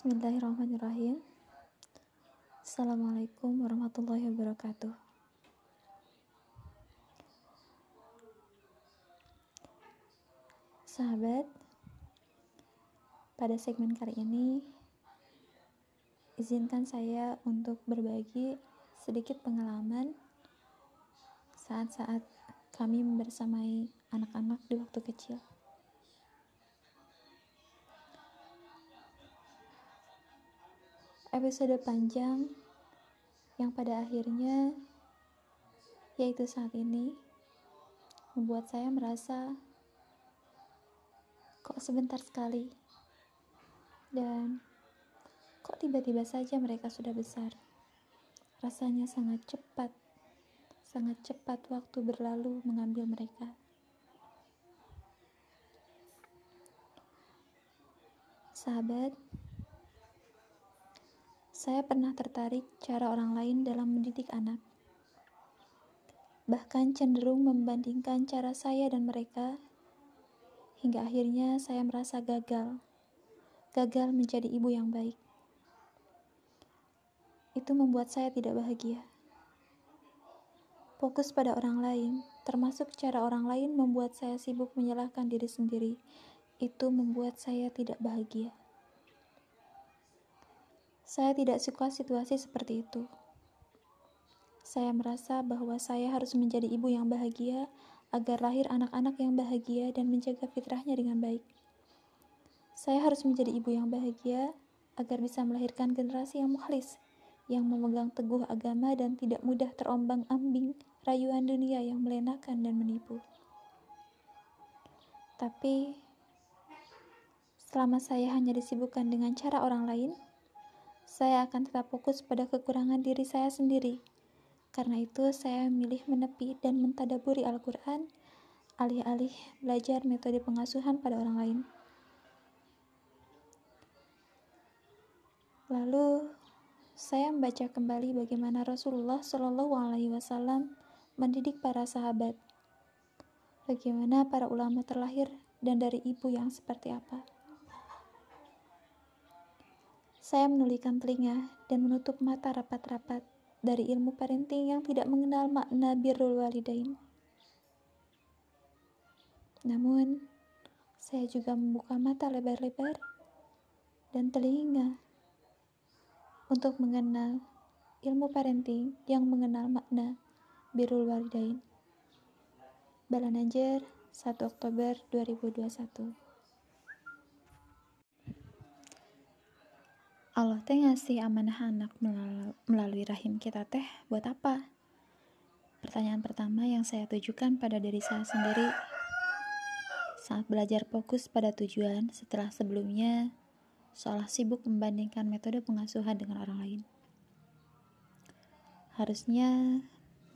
Bismillahirrahmanirrahim. Assalamualaikum warahmatullahi wabarakatuh. Sahabat, pada segmen kali ini izinkan saya untuk berbagi sedikit pengalaman saat-saat kami membersamai anak-anak di waktu kecil. Episode panjang yang pada akhirnya yaitu saat ini membuat saya merasa kok sebentar sekali dan kok tiba-tiba saja mereka sudah besar. Rasanya sangat cepat sangat cepat waktu berlalu mengambil mereka. Sahabat saya pernah tertarik cara orang lain dalam mendidik anak. Bahkan cenderung membandingkan cara saya dan mereka, hingga akhirnya saya merasa gagal. Gagal menjadi ibu yang baik. Itu membuat saya tidak bahagia. Fokus pada orang lain, termasuk cara orang lain membuat saya sibuk menyalahkan diri sendiri. Itu membuat saya tidak bahagia. Saya tidak suka situasi seperti itu. Saya merasa bahwa saya harus menjadi ibu yang bahagia agar lahir anak-anak yang bahagia dan menjaga fitrahnya dengan baik. Saya harus menjadi ibu yang bahagia agar bisa melahirkan generasi yang mukhlis, yang memegang teguh agama dan tidak mudah terombang-ambing rayuan dunia yang melenakan dan menipu. Tapi, selama saya hanya disibukkan dengan cara orang lain, saya akan tetap fokus pada kekurangan diri saya sendiri. Karena itu, saya memilih menepi dan mentadaburi Al-Quran, alih-alih belajar metode pengasuhan pada orang lain. Lalu, saya membaca kembali bagaimana Rasulullah Shallallahu Alaihi Wasallam mendidik para sahabat. Bagaimana para ulama terlahir dan dari ibu yang seperti apa. Saya menulikan telinga dan menutup mata rapat-rapat dari ilmu parenting yang tidak mengenal makna birrul walidain. Namun, saya juga membuka mata lebar-lebar dan telinga untuk mengenal ilmu parenting yang mengenal makna birrul walidain. Balanajer 1 Oktober 2021 Allah teh ngasih amanah anak melalui rahim kita teh buat apa? Pertanyaan pertama yang saya tujukan pada diri saya sendiri saat belajar fokus pada tujuan setelah sebelumnya seolah sibuk membandingkan metode pengasuhan dengan orang lain. Harusnya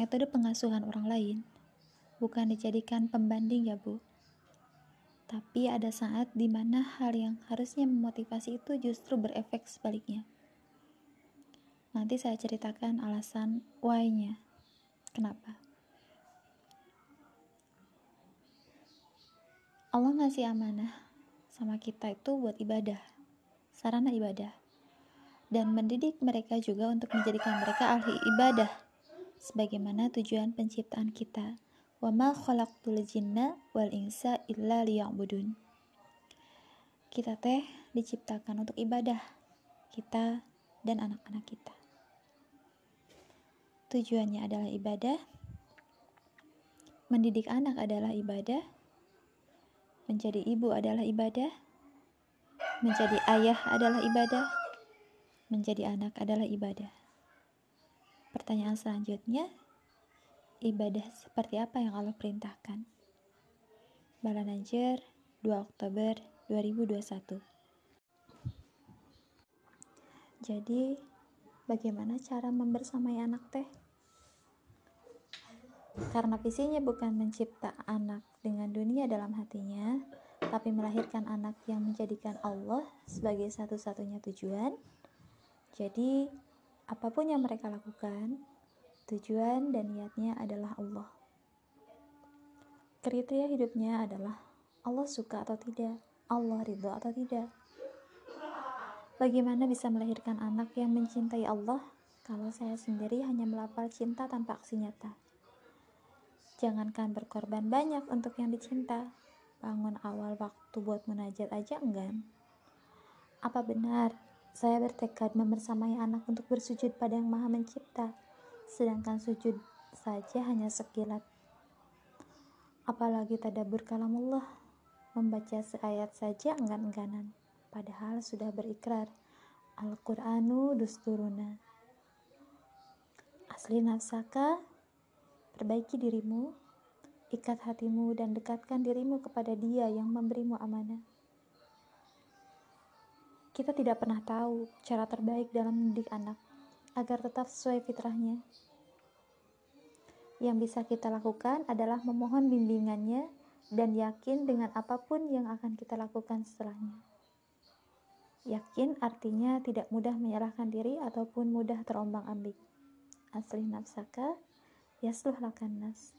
metode pengasuhan orang lain bukan dijadikan pembanding ya bu, tapi ada saat di mana hal yang harusnya memotivasi itu justru berefek sebaliknya. Nanti saya ceritakan alasan why-nya. Kenapa? Allah ngasih amanah sama kita itu buat ibadah, sarana ibadah. Dan mendidik mereka juga untuk menjadikan mereka ahli ibadah sebagaimana tujuan penciptaan kita ma khalaqtul jinna wal insa illa liya'budun. Kita teh diciptakan untuk ibadah, kita dan anak-anak kita. Tujuannya adalah ibadah, mendidik anak adalah ibadah, menjadi ibu adalah ibadah, menjadi ayah adalah ibadah, menjadi anak adalah ibadah. Pertanyaan selanjutnya, ibadah seperti apa yang Allah perintahkan. Balanajer 2 Oktober 2021 Jadi, bagaimana cara membersamai anak teh? Karena visinya bukan mencipta anak dengan dunia dalam hatinya, tapi melahirkan anak yang menjadikan Allah sebagai satu-satunya tujuan. Jadi, apa pun yang mereka lakukan, Tujuan dan niatnya adalah Allah. Kriteria hidupnya adalah Allah suka atau tidak, Allah ridho atau tidak. Bagaimana bisa melahirkan anak yang mencintai Allah kalau saya sendiri hanya melapal cinta tanpa aksi nyata? Jangankan berkorban banyak untuk yang dicinta, bangun awal waktu buat munajat aja enggan. Apa benar saya bertekad membersamai anak untuk bersujud pada Yang Maha Mencipta, sedangkan sujud saja hanya sekilat. Apalagi tadabur kalamullah, membaca seayat saja enggan-engganan padahal sudah berikrar. Al-Qur'anu dusturuna. Asli nafsaka perbaiki dirimu ikat hatimu dan dekatkan dirimu kepada dia yang memberimu amanah. Kita tidak pernah tahu cara terbaik dalam mendidik anak agar tetap sesuai fitrahnya yang bisa kita lakukan adalah memohon bimbingannya dan yakin dengan apa pun yang akan kita lakukan setelahnya. Yakin artinya tidak mudah menyerahkan diri ataupun mudah terombang-ambing. Asli nafsaka, yasluh lakan nas.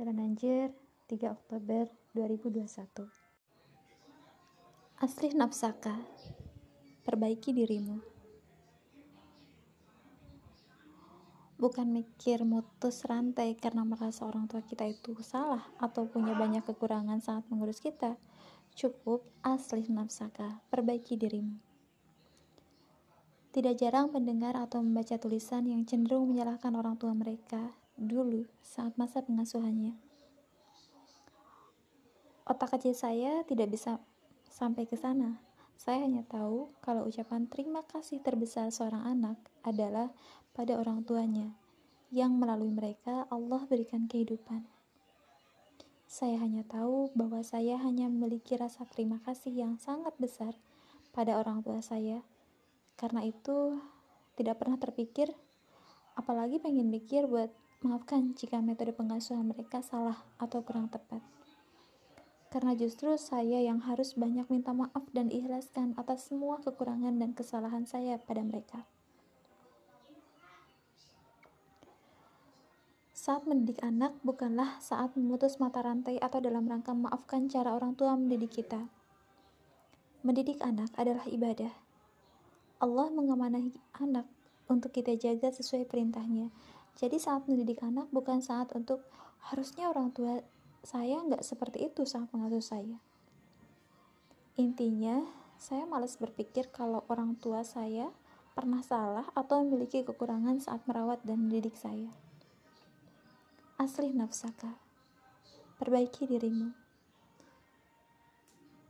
Anjir, 3 Oktober 2021 Asli nafsaka, perbaiki dirimu. Bukan mikir mutus rantai karena merasa orang tua kita itu salah atau punya banyak kekurangan saat mengurus kita Cukup asli nafsaka, perbaiki dirimu. Tidak jarang mendengar atau membaca tulisan yang cenderung menyalahkan orang tua mereka dulu saat masa pengasuhannya. Otak kecil saya tidak bisa sampai ke sana. Saya hanya tahu kalau ucapan terima kasih terbesar seorang anak adalah pada orang tuanya, yang melalui mereka Allah berikan kehidupan. Saya hanya tahu bahwa saya hanya memiliki rasa terima kasih yang sangat besar pada orang tua saya. Karena itu, tidak pernah terpikir, apalagi pengen mikir buat maafkan jika metode pengasuhan mereka salah atau kurang tepat. Karena justru saya yang harus banyak minta maaf dan ikhlaskan atas semua kekurangan dan kesalahan saya pada mereka. Saat mendidik anak bukanlah saat memutus mata rantai atau dalam rangka memaafkan cara orang tua mendidik kita. Mendidik anak adalah ibadah. Allah mengamanahi anak untuk kita jaga sesuai perintahnya. Jadi saat mendidik anak bukan saat untuk harusnya orang tua saya nggak seperti itu saat mengasuh saya. Intinya, saya malas berpikir kalau orang tua saya pernah salah atau memiliki kekurangan saat merawat dan mendidik saya asli nafsaka. Perbaiki dirimu.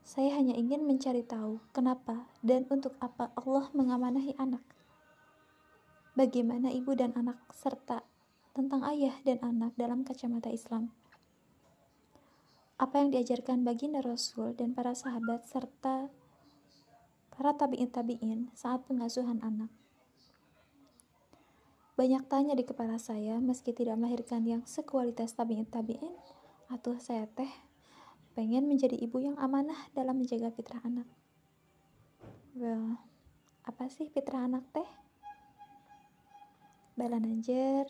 Saya hanya ingin mencari tahu kenapa dan untuk apa Allah mengamanahi anak. Bagaimana ibu dan anak serta tentang ayah dan anak dalam kacamata Islam. Apa yang diajarkan baginda Rasul dan para sahabat serta para tabi'in tabi'in saat pengasuhan anak. Banyak tanya di kepala saya meski tidak melahirkan yang sekualitas tabiin tabiin atau saya teh pengen menjadi ibu yang amanah dalam menjaga fitrah anak. Well, apa sih fitrah anak teh? Balananjer,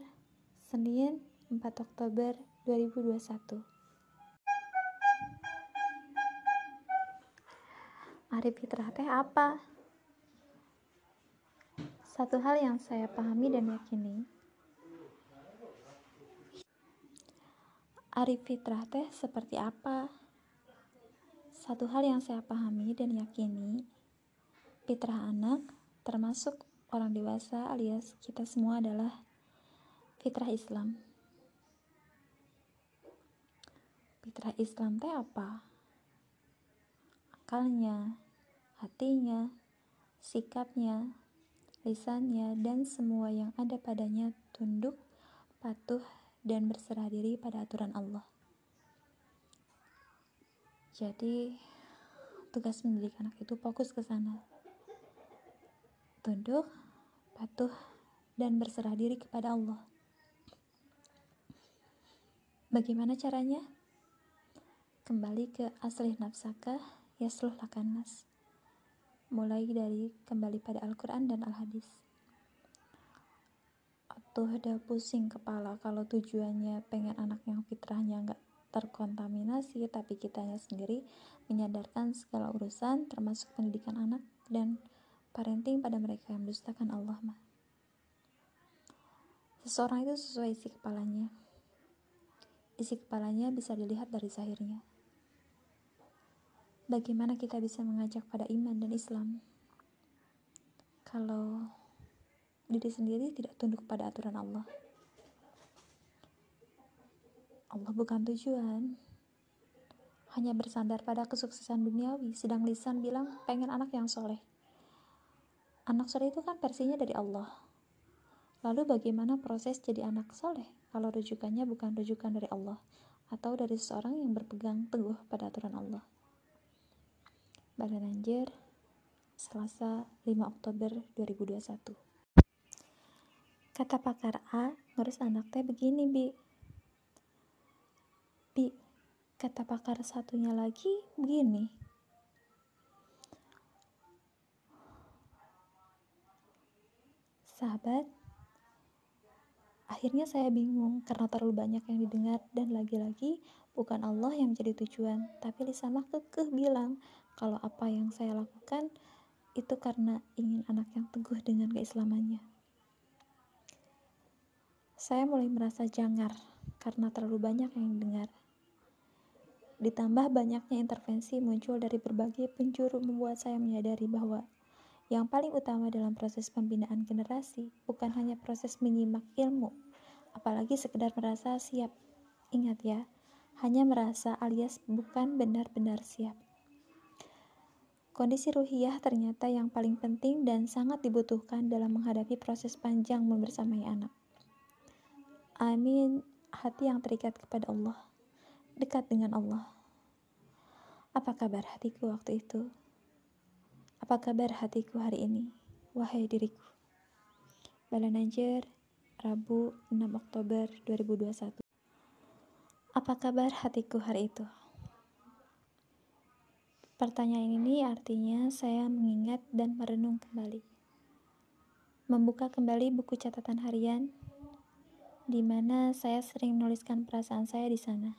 Senin 4 Oktober 2021 Arif fitrah teh apa? Satu hal yang saya pahami dan yakini, Arif fitrah teh seperti apa? Satu hal yang saya pahami dan yakini, fitrah anak termasuk orang dewasa alias kita semua adalah fitrah Islam. Fitrah Islam teh apa? Akalnya, hatinya, sikapnya, lisannya, dan semua yang ada padanya tunduk, patuh, dan berserah diri pada aturan Allah. Jadi, tugas mendidik anak itu fokus ke sana. Tunduk, patuh, dan berserah diri kepada Allah. Bagaimana caranya? Kembali ke asli nafsaka, yasluh lakan nas mulai dari kembali pada Al-Quran dan Al-Hadis. Atau udah pusing kepala kalau tujuannya pengen anak yang fitrahnya nggak terkontaminasi, tapi kitanya sendiri menyadarkan segala urusan termasuk pendidikan anak dan parenting pada mereka yang mendustakan Allah mah. Seseorang itu sesuai isi kepalanya. Isi kepalanya bisa dilihat dari zahirnya. Bagaimana kita bisa mengajak pada iman dan Islam kalau diri sendiri tidak tunduk pada aturan Allah? Allah bukan tujuan. Hanya bersandar pada kesuksesan duniawi, sedang lisan bilang pengen anak yang soleh. Anak soleh itu kan versinya dari Allah Lalu bagaimana proses jadi anak soleh kalau rujukannya bukan rujukan dari Allah atau dari seseorang yang berpegang teguh pada aturan Allah? Badan Anjir, Selasa 5 Oktober 2021 Kata pakar A, ngurus anak teh begini, Bi. Bi, kata pakar satunya lagi begini. Sahabat, Akhirnya saya bingung karena terlalu banyak yang didengar dan lagi-lagi bukan Allah yang menjadi tujuan, tapi lisanlah kekeh bilang kalau apa yang saya lakukan itu karena ingin anak yang teguh dengan keislamannya. Saya mulai merasa jangar karena terlalu banyak yang didengar. Ditambah banyaknya intervensi muncul dari berbagai penjuru membuat saya menyadari bahwa yang paling utama dalam proses pembinaan generasi bukan hanya proses menyimak ilmu, apalagi sekedar merasa siap. Ingat ya, hanya merasa alias bukan benar-benar siap. Kondisi ruhiyah ternyata yang paling penting dan sangat dibutuhkan dalam menghadapi proses panjang membersamai anak. Amin, hati yang terikat kepada Allah, dekat dengan Allah. Apa kabar hatiku waktu itu? Apa kabar hatiku hari ini? Wahai diriku. Balananjer, Rabu 6 Oktober 2021. Apa kabar hatiku hari itu? Pertanyaan ini artinya saya mengingat dan merenung kembali. Membuka kembali buku catatan harian di mana saya sering menuliskan perasaan saya di sana.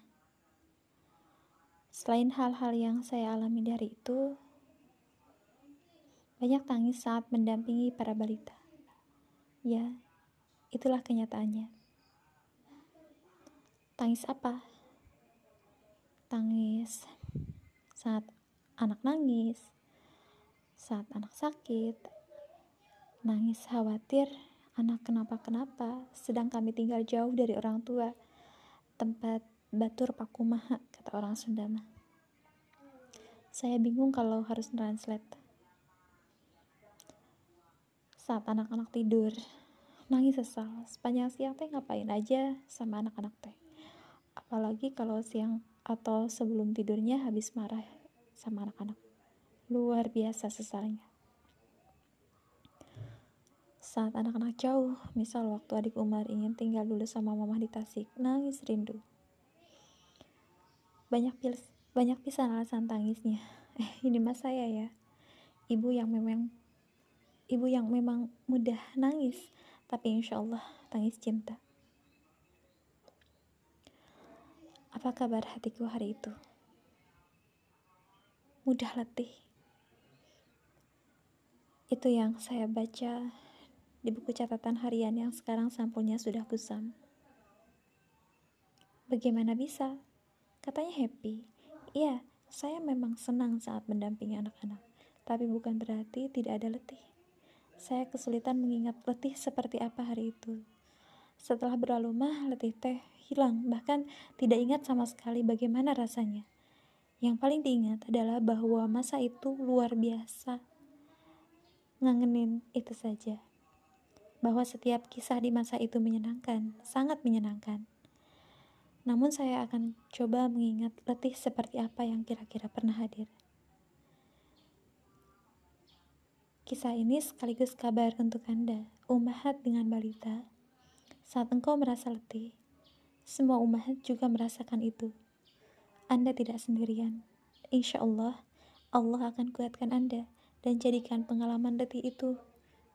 Selain hal-hal yang saya alami dari itu, banyak tangis saat mendampingi para balita. Ya, itulah kenyataannya. Tangis apa? Tangis saat anak nangis, saat anak sakit, nangis khawatir anak kenapa-kenapa, sedang kami tinggal jauh dari orang tua, tempat batur pakumaha, kata orang Sunda Saya bingung kalau harus translate. Saat anak-anak tidur nangis sesal. Sepanjang siang teh ngapain aja sama anak-anak teh? Apalagi kalau siang atau sebelum tidurnya habis marah sama anak-anak. Luar biasa sesalnya. Saat anak-anak jauh misal waktu adik Umar ingin tinggal dulu sama mama di Tasik nangis rindu. Banyak pils banyak pisan alasan tangisnya. Eh ini mas saya ya. Ibu yang memang ibu yang memang mudah nangis, tapi insya Allah tangis cinta. Apa kabar hatiku hari itu? Mudah letih. Itu yang saya baca di buku catatan harian yang sekarang sampulnya sudah kusam. Bagaimana bisa? Katanya happy. Iya, saya memang senang saat mendampingi anak-anak, tapi bukan berarti tidak ada letih. Saya kesulitan mengingat letih seperti apa hari itu. Setelah berlalu mah, letih teh hilang, bahkan tidak ingat sama sekali bagaimana rasanya. Yang paling diingat adalah bahwa masa itu luar biasa. Ngangenin itu saja. Bahwa setiap kisah di masa itu menyenangkan, sangat menyenangkan. Namun saya akan coba mengingat letih seperti apa yang kira-kira pernah hadir. Kisah ini sekaligus kabar untuk Anda, umahat dengan balita. Saat engkau merasa letih, semua umahat juga merasakan itu. Anda tidak sendirian. Insya Allah, Allah akan kuatkan Anda dan jadikan pengalaman letih itu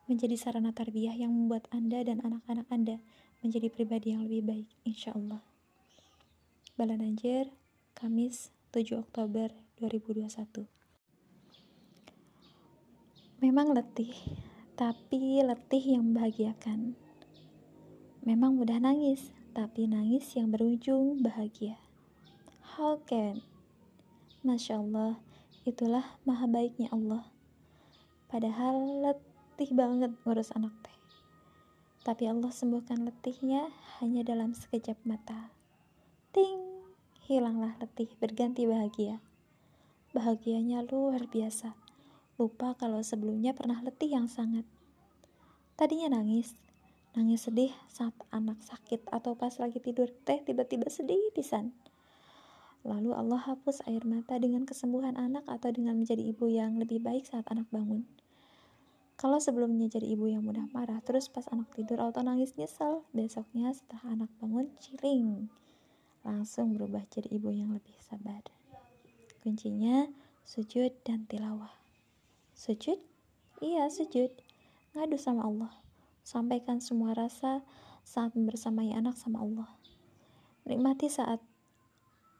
menjadi sarana tarbiyah yang membuat Anda dan anak-anak Anda menjadi pribadi yang lebih baik, insya Allah. Balananjer, Kamis 7 Oktober 2021 Memang letih, tapi letih yang membahagiakan. Memang mudah nangis, tapi nangis yang berujung bahagia. Can? Masya Allah, itulah maha baiknya Allah. Padahal letih banget ngurus anak teh. Tapi Allah sembuhkan letihnya hanya dalam sekejap mata. Ting, hilanglah letih berganti bahagia. Bahagianya luar biasa Lupa kalau sebelumnya pernah letih yang sangat. Tadinya nangis, nangis sedih saat anak sakit atau pas lagi tidur teh tiba-tiba sedih pisan. Lalu Allah hapus air mata dengan kesembuhan anak atau dengan menjadi ibu yang lebih baik saat anak bangun. Kalau sebelumnya jadi ibu yang mudah marah, terus pas anak tidur atau nangis nyesel, besoknya setelah anak bangun ciling, langsung berubah jadi ibu yang lebih sabar. Kuncinya sujud dan tilawah. Sujud? Iya, sujud. Ngadu sama Allah. Sampaikan semua rasa saat bersamai anak sama Allah. Nikmati saat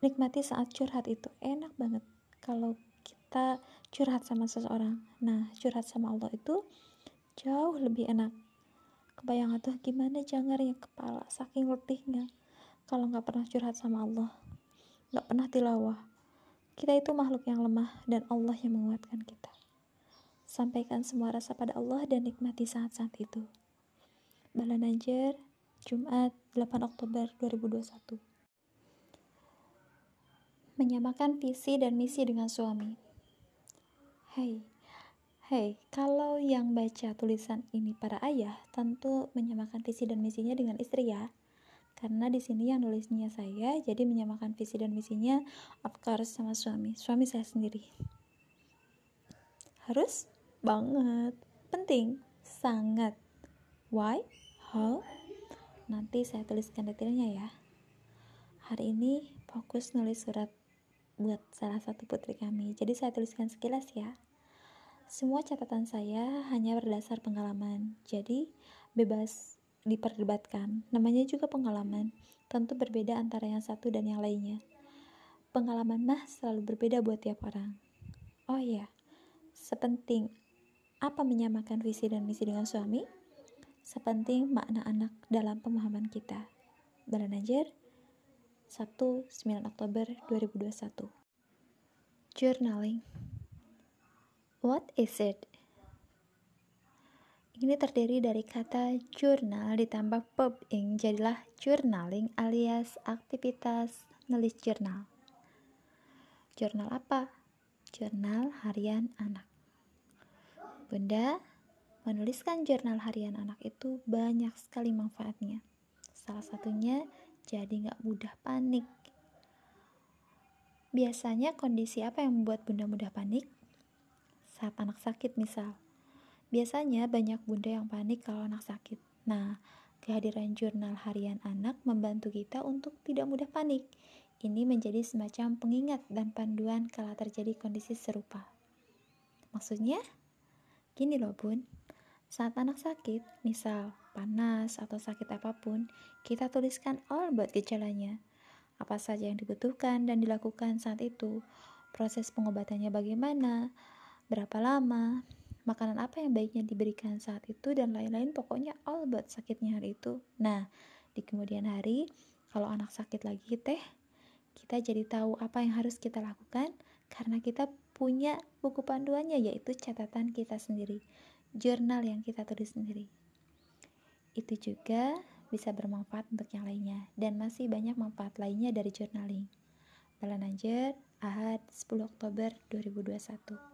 nikmati saat curhat itu enak banget kalau kita curhat sama seseorang. Nah, curhat sama Allah itu jauh lebih enak. Kebayang tuh gimana jangarnya kepala saking letihnya kalau nggak pernah curhat sama Allah, nggak pernah tilawah. Kita itu makhluk yang lemah dan Allah yang menguatkan kita. Sampaikan semua rasa pada Allah dan nikmati saat-saat itu. Balanajer, Jumat 8 Oktober 2021 Menyamakan visi dan misi dengan suami. Hei, hei, kalau yang baca tulisan ini para ayah tentu menyamakan visi dan misinya dengan istri ya. Karena di sini yang nulisnya saya jadi menyamakan visi dan misinya of course sama suami. Suami saya sendiri. Harus banget. Penting. Sangat. Why? How? Nanti saya tuliskan detailnya ya. Hari ini fokus nulis surat buat salah satu putri kami. Jadi saya tuliskan sekilas ya. Semua catatan saya hanya berdasar pengalaman. Jadi bebas diperdebatkan. Namanya juga pengalaman. Tentu berbeda antara yang satu dan yang lainnya. Pengalaman mah selalu berbeda buat tiap orang. Oh iya sepenting apa menyamakan visi dan misi dengan suami? Sepenting makna anak dalam pemahaman kita. Balanajer, 1 9 Oktober 2021 Journaling What is it? Ini terdiri dari kata jurnal ditambah pub ing jadilah journaling alias aktivitas nulis jurnal. Jurnal apa? Jurnal harian anak. Bunda, menuliskan jurnal harian anak itu banyak sekali manfaatnya. Salah satunya jadi nggak mudah panik. Biasanya kondisi apa yang membuat bunda mudah panik? Saat anak sakit misal. Biasanya banyak bunda yang panik kalau anak sakit. Nah, kehadiran jurnal harian anak membantu kita untuk tidak mudah panik. Ini menjadi semacam pengingat dan panduan kala terjadi kondisi serupa. Maksudnya, Gini loh bun, saat anak sakit, misal panas atau sakit apa pun, kita tuliskan all buat gejalanya. Apa saja yang dibutuhkan dan dilakukan saat itu, proses pengobatannya bagaimana, berapa lama, makanan apa yang baiknya diberikan saat itu, dan lain-lain pokoknya all buat sakitnya hari itu. Nah, di kemudian hari, kalau anak sakit lagi teh, kita jadi tahu apa yang harus kita lakukan karena kita punya buku panduannya yaitu catatan kita sendiri, jurnal yang kita tulis sendiri. Itu juga bisa bermanfaat untuk yang lainnya dan masih banyak manfaat lainnya dari journaling. Balanajer, Ahad 10 Oktober 2021